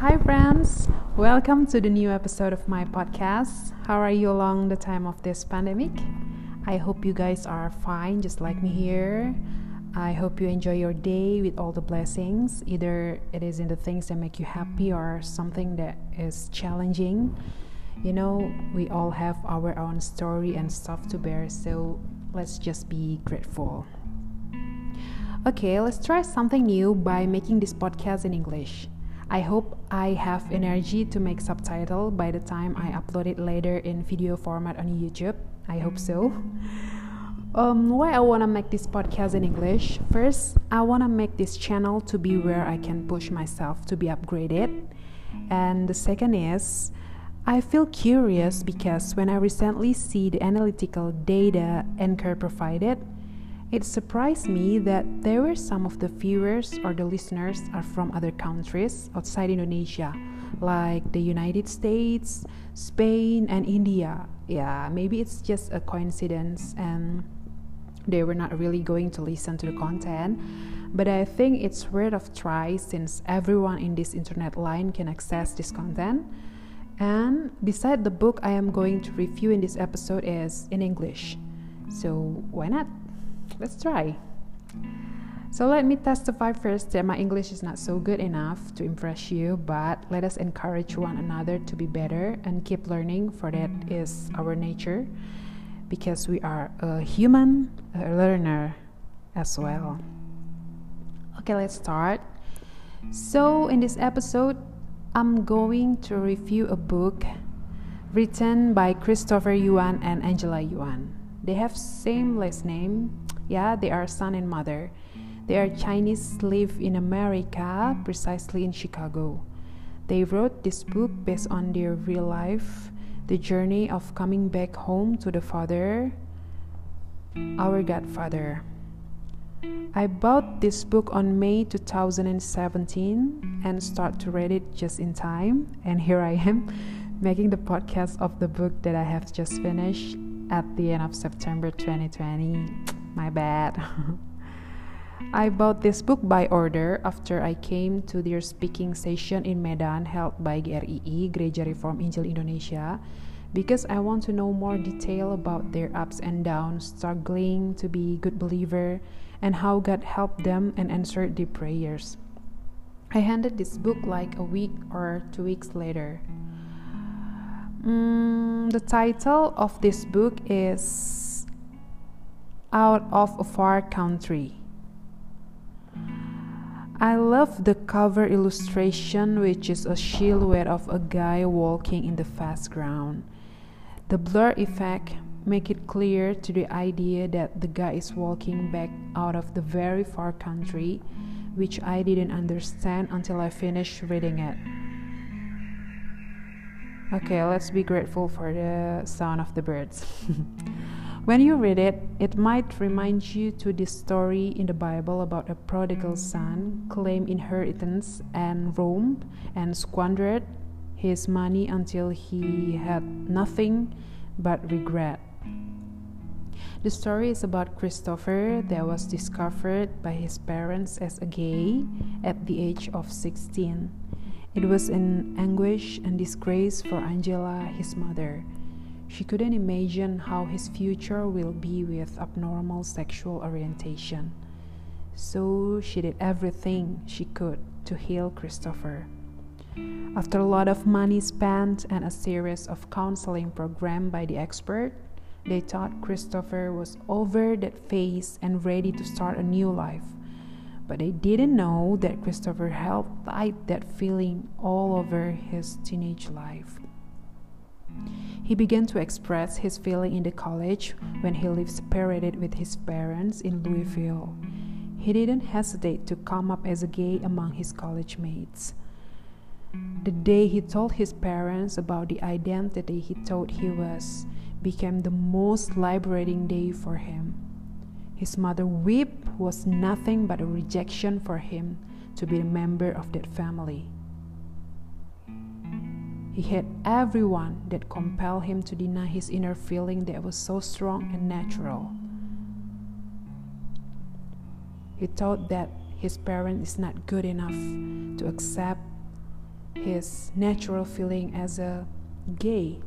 Hi, friends. Welcome to the new episode of my podcast. How are you along the time of this pandemic? I hope you guys are fine, just like me here. I hope you enjoy your day with all the blessings. Either it is in the things that make you happy or something that is challenging. You know, we all have our own story and stuff to bear, so let's just be grateful. Okay, let's try something new by making this podcast in English. I hope I have energy to make subtitle by the time I upload it later in video format on YouTube. I hope so. Um, why I wanna make this podcast in English? First, I wanna make this channel to be where I can push myself to be upgraded, and the second is I feel curious because when I recently see the analytical data Anchor provided, it surprised me that there were some of the viewers or the listeners are from other countries outside Indonesia, like the United States, Spain, and India. Yeah, maybe it's just a coincidence and they were not really going to listen to the content. But I think it's worth of try since everyone in this internet line can access this content. And beside the book I am going to review in this episode is in English. So why not? Let's try. So let me testify first that my English is not so good enough to impress you, but let us encourage one another to be better and keep learning, for that is our nature because we are a human a learner as well. Okay, let's start. So, in this episode, I'm going to review a book written by Christopher Yuan and Angela Yuan. They have same last name. Yeah, they are son and mother. They are Chinese live in America, precisely in Chicago. They wrote this book based on their real life the journey of coming back home to the Father, our Godfather. I bought this book on May 2017 and start to read it just in time. And here I am making the podcast of the book that I have just finished at the end of September 2020. My bad. I bought this book by order after I came to their speaking session in Medan held by GRII, Gereja Reform Injil Indonesia, because I want to know more detail about their ups and downs, struggling to be good believer, and how God helped them and answered their prayers. I handed this book like a week or two weeks later. Mm, the title of this book is Out of a Far Country. I love the cover illustration, which is a silhouette of a guy walking in the fast ground. The blur effect make it clear to the idea that the guy is walking back out of the very far country, which I didn't understand until I finished reading it. Okay, let's be grateful for the sound of the birds. When you read it, it might remind you to this story in the Bible about a prodigal mm. son claimed inheritance and roamed and squandered his money until he had nothing but regret. The story is about Christopher that was discovered by his parents as a gay at the age of 16. It was an anguish and disgrace for Angela, his mother. She couldn't imagine how his future will be with abnormal sexual orientation. So she did everything she could to heal Christopher. After a lot of money spent and a series of counseling program by the expert, they thought Christopher was over that phase and ready to start a new life. But they didn't know that Christopher held tight that feeling all over his teenage life. He began to express his feeling in the college when he lived separated with his parents in Louisville. He didn't hesitate to come up as a gay among his college mates. The day he told his parents about the identity he thought he was became the most liberating day for him. His mother weep was nothing but a rejection for him to be a member of that family. He had everyone that compelled him to deny his inner feeling that was so strong and natural. He thought that his parent is not good enough to accept his natural feeling as a gay.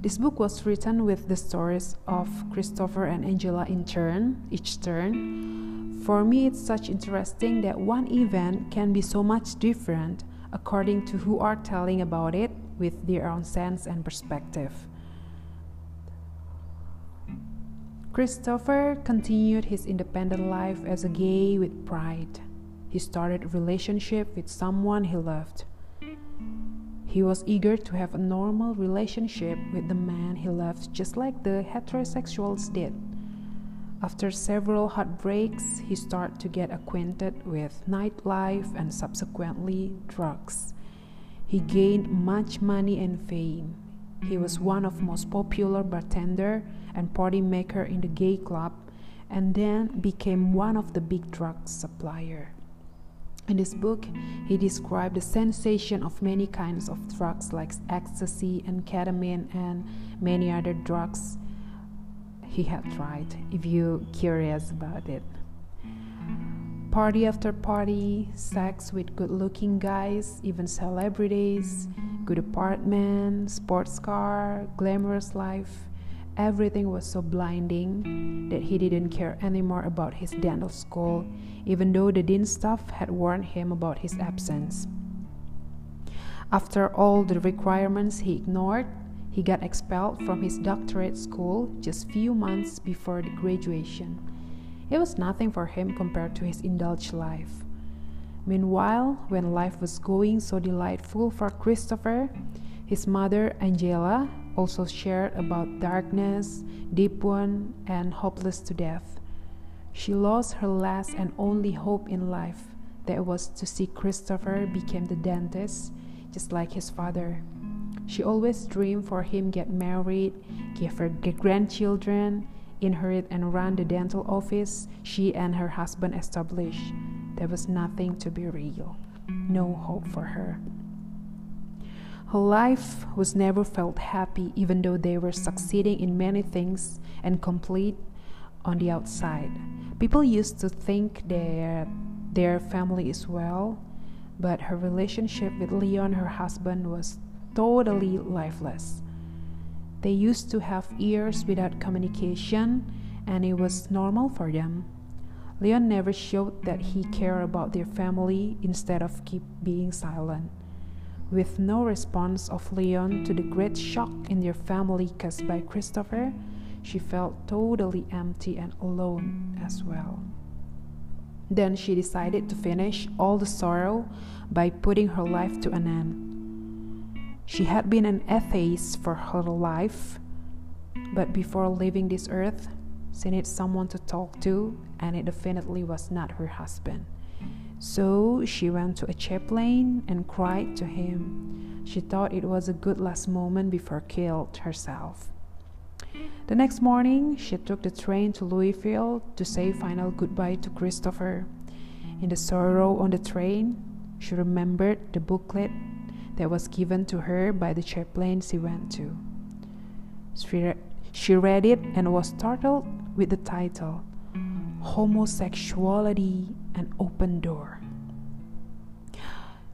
This book was written with the stories of Christopher and Angela in turn, each turn. For me, it's such interesting that one event can be so much different according to who are telling about it with their own sense and perspective. Christopher continued his independent life as a gay with pride. He started a relationship with someone he loved. He was eager to have a normal relationship with the man he loved, just like the heterosexuals did. After several heartbreaks, he started to get acquainted with nightlife and subsequently drugs. He gained much money and fame. He was one of most popular bartender and party maker in the gay club and then became one of the big drug supplier. In this book, he described the sensation of many kinds of drugs like ecstasy and ketamine and many other drugs he had tried, if you're curious about it. Party after party, sex with good looking guys, even celebrities, good apartment, sports car, glamorous life. Everything was so blinding that he didn't care anymore about his dental school, even though the dean staff had warned him about his absence. After all the requirements he ignored, he got expelled from his doctorate school just few months before the graduation. It was nothing for him compared to his indulged life. Meanwhile, when life was going so delightful for Christopher, his mother Angela also shared about darkness, deep one, and hopeless to death. She lost her last and only hope in life, that was to see Christopher become the dentist, just like his father. She always dreamed for him get married, give her grandchildren, inherit and run the dental office she and her husband established. There was nothing to be real, no hope for her. Her life was never felt happy, even though they were succeeding in many things and complete on the outside. People used to think that their family is well, but her relationship with Leon, her husband, was totally lifeless. They used to have years without communication, and it was normal for them. Leon never showed that he cared about their family instead of keep being silent with no response of Leon to the great shock in their family caused by Christopher, she felt totally empty and alone as well. Then she decided to finish all the sorrow by putting her life to an end. She had been an atheist for her life, but before leaving this earth, she needed someone to talk to, and it definitely was not her husband. So she went to a chaplain and cried to him. She thought it was a good last moment before killed herself. The next morning, she took the train to Louisville to say final goodbye to Christopher. In the sorrow on the train, she remembered the booklet that was given to her by the chaplain she went to. She, read it and was startled with the title Homosexuality an open door.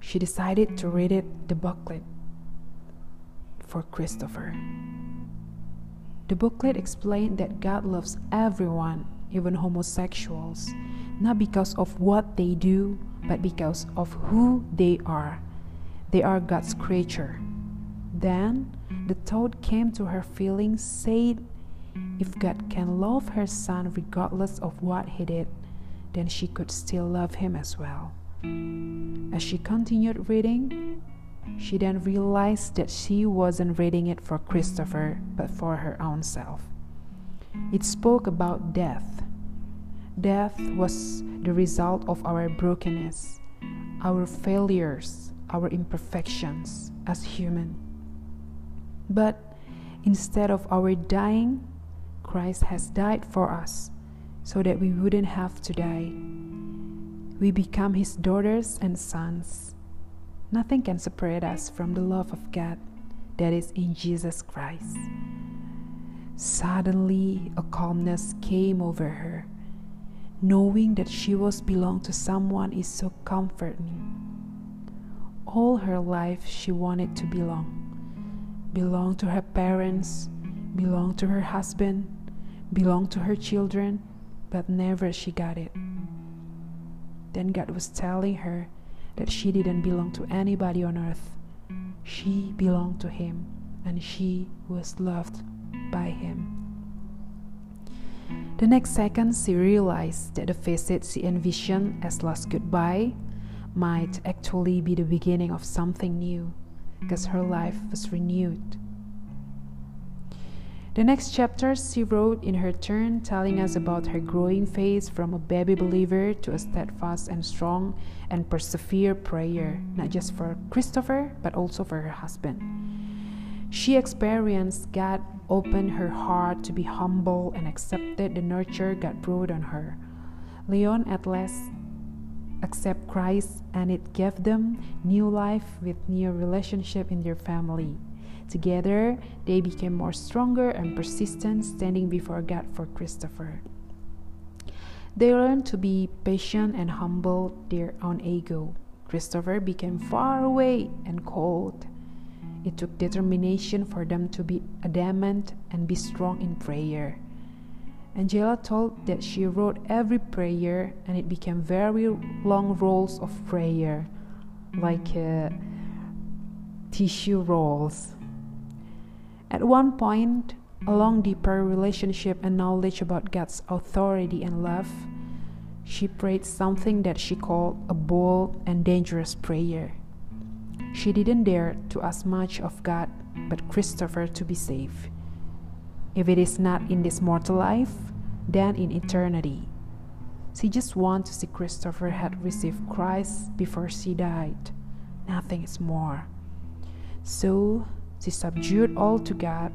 She decided to read it, the booklet, for Christopher. The booklet explained that God loves everyone, even homosexuals, not because of what they do, but because of who they are. They are God's creature. Then the thought came to her feelings, said, if God can love her son regardless of what he did, then she could still love him as well. As she continued reading, she then realized that she wasn't reading it for Christopher, but for her own self. It spoke about death. Death was the result of our brokenness, our failures, our imperfections as human. But instead of our dying, Christ has died for us so that we wouldn't have to die. We become His daughters and sons. Nothing can separate us from the love of God that is in Jesus Christ. Suddenly, a calmness came over her. Knowing that she was belonged to someone is so comforting. All her life she wanted to belong. Belong to her parents, belong to her husband, belong to her children, but never she got it. Then God was telling her that she didn't belong to anybody on earth. She belonged to Him and she was loved by Him. The next second, she realized that the visit she envisioned as last goodbye might actually be the beginning of something new, because her life was renewed. The next chapter she wrote in her turn, telling us about her growing faith from a baby believer to a steadfast and strong and persevere prayer, not just for Christopher, but also for her husband. She experienced God open her heart to be humble and accepted the nurture God brought on her. Leon at last accept Christ and it gave them new life with new relationship in their family. Together, they became more stronger and persistent, standing before God for Christopher. They learned to be patient and humble their own ego. Christopher became far away and cold. It took determination for them to be adamant and be strong in prayer. Angela told that she wrote every prayer and it became very long rolls of prayer, like uh, tissue rolls. At one point, a long deeper relationship and knowledge about God's authority and love, she prayed something that she called a bold and dangerous prayer. She didn't dare to ask much of God but Christopher to be saved. If it is not in this mortal life, then in eternity. She just wanted to see Christopher had received Christ before she died. Nothing is more. So she subdued all to God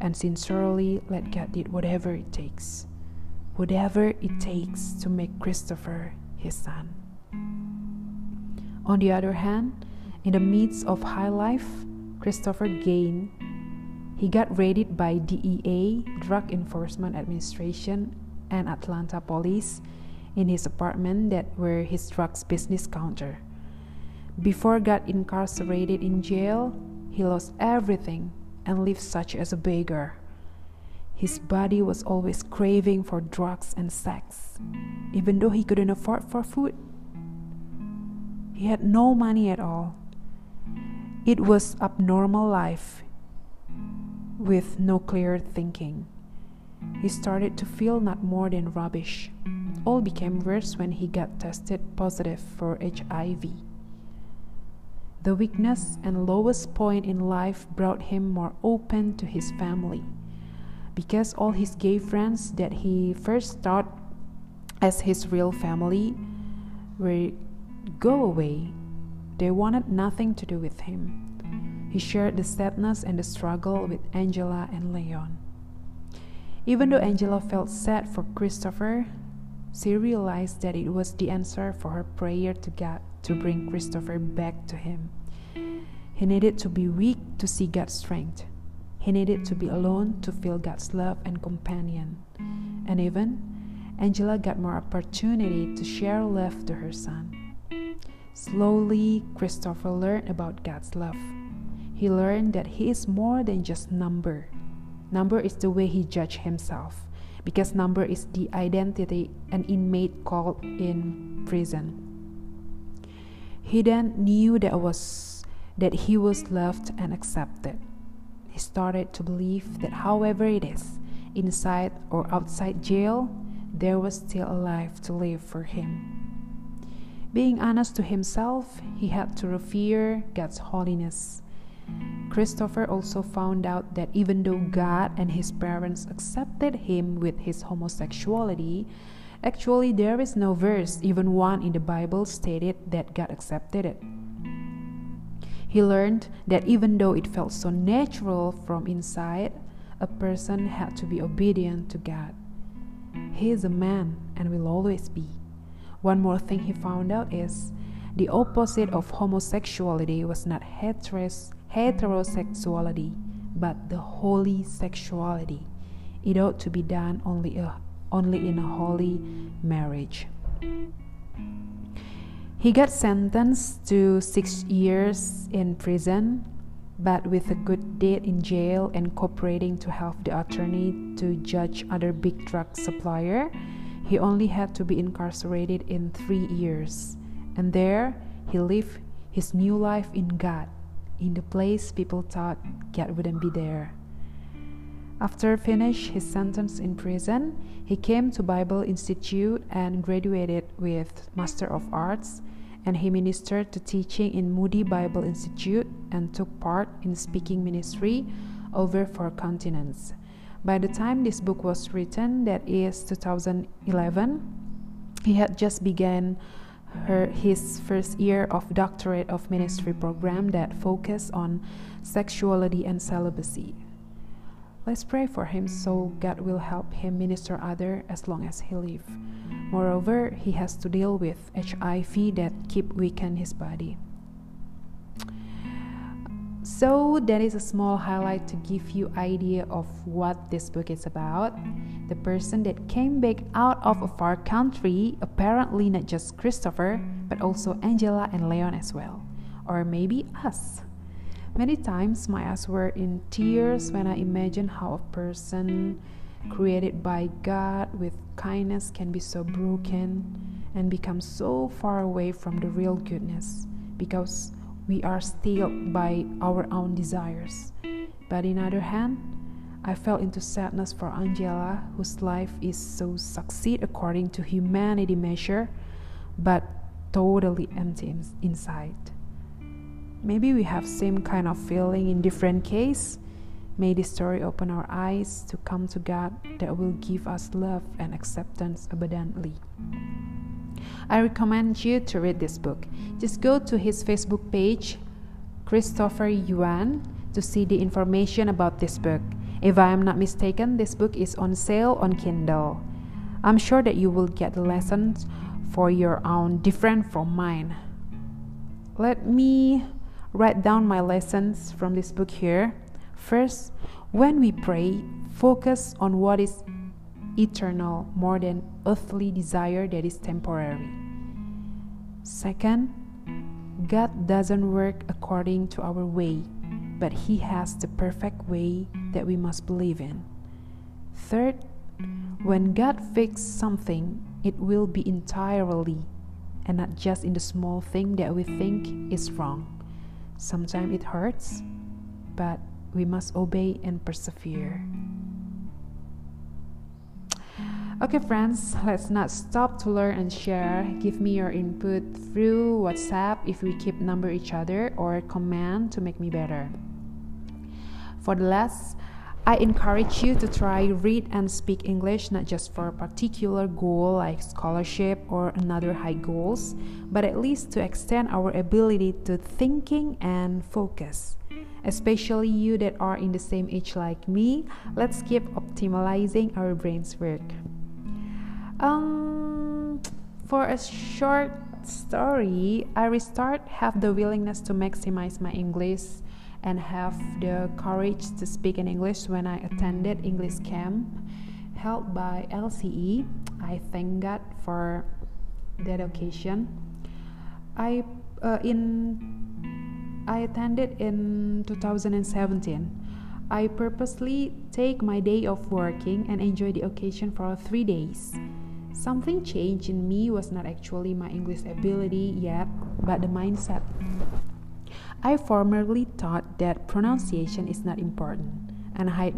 and sincerely let God did whatever it takes. Whatever it takes to make Christopher his son. On the other hand, in the midst of high life, Christopher gained. He got raided by DEA, Drug Enforcement Administration, and Atlanta police in his apartment that were his drugs business counter. Before got incarcerated in jail, he lost everything and lived such as a beggar. His body was always craving for drugs and sex, even though he couldn't afford for food. He had no money at all. It was abnormal life with no clear thinking. He started to feel not more than rubbish. All became worse when he got tested positive for HIV. The weakness and lowest point in life brought him more open to his family. Because all his gay friends that he first thought as his real family were go away, they wanted nothing to do with him. He shared the sadness and the struggle with Angela and Leon. Even though Angela felt sad for Christopher, she realized that it was the answer for her prayer to God to bring Christopher back to him. He needed to be weak to see God's strength. He needed to be alone to feel God's love and companion. And even, Angela got more opportunity to share love to her son. Slowly, Christopher learned about God's love. He learned that he is more than just number. Number is the way he judged himself, because number is the identity an inmate called in prison. He then knew that was that he was loved and accepted. He started to believe that however it is, inside or outside jail, there was still a life to live for him. Being honest to himself, he had to revere God's holiness. Christopher also found out that even though God and his parents accepted him with his homosexuality, Actually, there is no verse, even one in the Bible, stated that God accepted it. He learned that even though it felt so natural from inside, a person had to be obedient to God. He is a man and will always be. One more thing he found out is the opposite of homosexuality was not heteros- heterosexuality, but the holy sexuality. It ought to be done only a only in a holy marriage. He got sentenced to six years in prison, but with a good deed in jail and cooperating to help the attorney to judge other big drug supplier, he only had to be incarcerated in three years. And there he lived his new life in God, in the place people thought God wouldn't be there. After finish his sentence in prison, he came to Bible Institute and graduated with Master of Arts and he ministered to teaching in Moody Bible Institute and took part in speaking ministry over four continents. By the time this book was written, that is 2011, he had just begun her, his first year of doctorate of ministry program that focused on sexuality and celibacy. Let's pray for him so God will help him minister other as long as he live. Moreover, he has to deal with HIV that keep weaken his body. So that is a small highlight to give you idea of what this book is about. The person that came back out of a far country, apparently not just Christopher, but also Angela and Leon as well, or maybe us. Many times my eyes were in tears when I imagine how a person created by God with kindness can be so broken and become so far away from the real goodness because we are steeled by our own desires. But in other hand, I fell into sadness for Angela, whose life is so succeed according to humanity measure, but totally empty inside. Maybe we have same kind of feeling in different case. May this story open our eyes to come to God that will give us love and acceptance abundantly. I recommend you to read this book. Just go to his Facebook page, Christopher Yuan, to see the information about this book. If I am not mistaken, this book is on sale on Kindle. I'm sure that you will get the lessons for your own different from mine. Let me write down my lessons from this book here. First, when we pray, focus on what is eternal more than earthly desire that is temporary. Second, God doesn't work according to our way, but He has the perfect way that we must believe in. Third, when God fixes something, it will be entirely and not just in the small thing that we think is wrong. Sometimes it hurts, but we must obey and persevere. Okay, friends, let's not stop to learn and share. Give me your input through WhatsApp if we keep number each other or comment to make me better. For the last I encourage you to try read and speak English not just for a particular goal like scholarship or another high goals, but at least to extend our ability to thinking and focus. Especially you that are in the same age like me, let's keep optimizing our brain's work. Um, for a short story, I restart have the willingness to maximize my English and have the courage to speak in English when I attended English camp held by LCE. I thank God for that occasion. I uh, in I attended in 2017. I purposely take my day of working and enjoy the occasion for three days. Something changed in me was not actually my English ability yet, but the mindset. I formerly thought that pronunciation is not important, and I,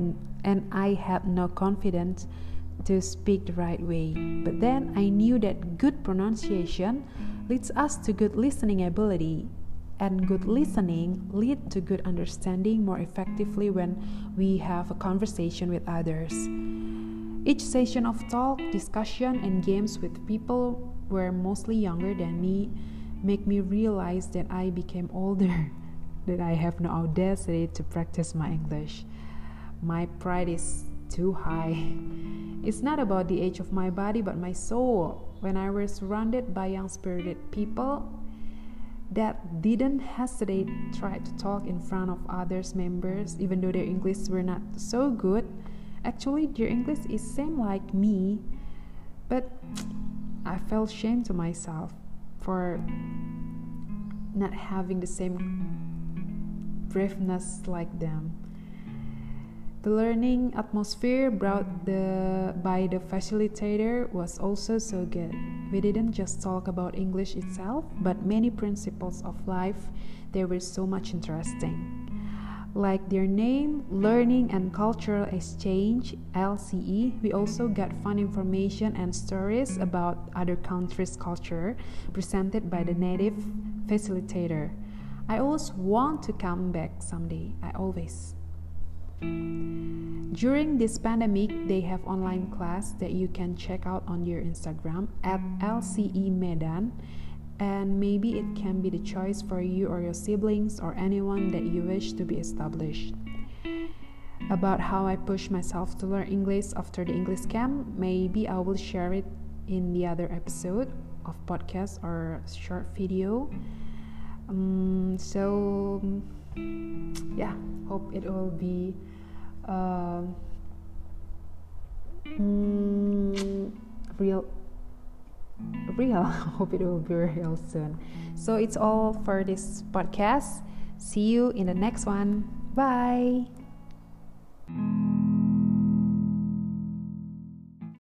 and I had no confidence to speak the right way. But then I knew that good pronunciation leads us to good listening ability, and good listening lead to good understanding more effectively when we have a conversation with others. Each session of talk, discussion, and games with people who were mostly younger than me make me realize that I became older, that I have no audacity to practice my English. My pride is too high. It's not about the age of my body, but my soul. When I was surrounded by young spirited people that didn't hesitate try to talk in front of others members, even though their English were not so good. Actually, their English is same like me, but I felt shame to myself for not having the same braveness like them. The learning atmosphere brought the, by the facilitator was also so good. We didn't just talk about English itself, but many principles of life. They were so much interesting. Like their name, Learning and Cultural Exchange LCE, we also got fun information and stories about other countries' culture presented by the native facilitator. I always want to come back someday. I always. During this pandemic, they have online class that you can check out on your Instagram at LCE Medan and maybe it can be the choice for you or your siblings or anyone that you wish to be established. About how I push myself to learn English after the English camp, maybe I will share it in the other episode of podcast or short video. Um, so yeah, hope it will be uh, mm, real real. Hope it will be real soon. So it's all for this podcast. See you in the next one. Bye.